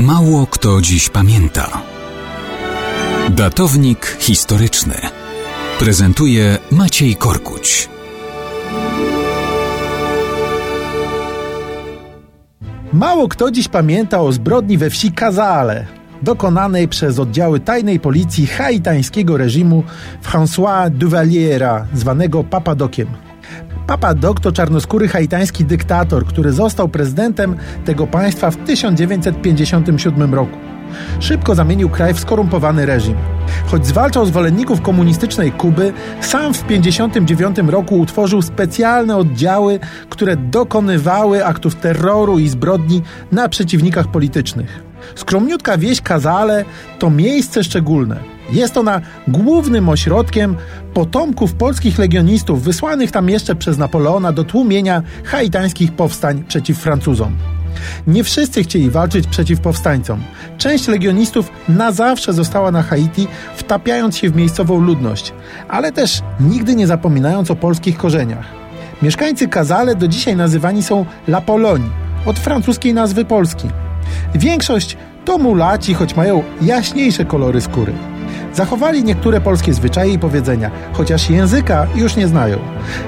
Mało kto dziś pamięta. Datownik historyczny prezentuje Maciej Korkuć. Mało kto dziś pamięta o zbrodni we wsi Kazale, dokonanej przez oddziały tajnej policji haitańskiego reżimu François Duvaliera, zwanego Papadokiem. Papa Doc to czarnoskóry haitański dyktator, który został prezydentem tego państwa w 1957 roku. Szybko zamienił kraj w skorumpowany reżim. Choć zwalczał zwolenników komunistycznej Kuby, sam w 1959 roku utworzył specjalne oddziały, które dokonywały aktów terroru i zbrodni na przeciwnikach politycznych. Skromniutka wieś Kazale to miejsce szczególne. Jest ona głównym ośrodkiem potomków polskich legionistów wysłanych tam jeszcze przez Napoleona do tłumienia haitańskich powstań przeciw Francuzom. Nie wszyscy chcieli walczyć przeciw powstańcom. Część legionistów na zawsze została na Haiti, wtapiając się w miejscową ludność, ale też nigdy nie zapominając o polskich korzeniach. Mieszkańcy Kazale do dzisiaj nazywani są La Pologne, od francuskiej nazwy Polski. Większość to mulaci, choć mają jaśniejsze kolory skóry. Zachowali niektóre polskie zwyczaje i powiedzenia, chociaż języka już nie znają.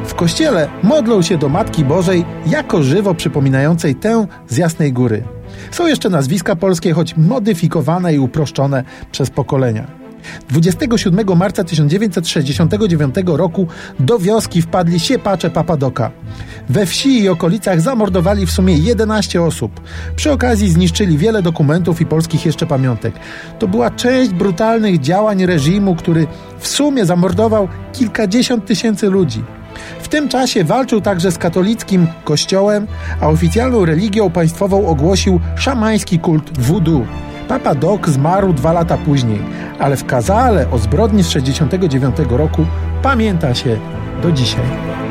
W kościele modlą się do Matki Bożej jako żywo przypominającej tę z Jasnej Góry. Są jeszcze nazwiska polskie, choć modyfikowane i uproszczone przez pokolenia. 27 marca 1969 roku do wioski wpadli siepacze Papadoka. We wsi i okolicach zamordowali w sumie 11 osób. Przy okazji zniszczyli wiele dokumentów i polskich jeszcze pamiątek. To była część brutalnych działań reżimu, który w sumie zamordował kilkadziesiąt tysięcy ludzi. W tym czasie walczył także z katolickim kościołem, a oficjalną religią państwową ogłosił szamański kult voodoo. Papa Doc zmarł dwa lata później, ale w Kazale o zbrodni z 1969 roku pamięta się do dzisiaj.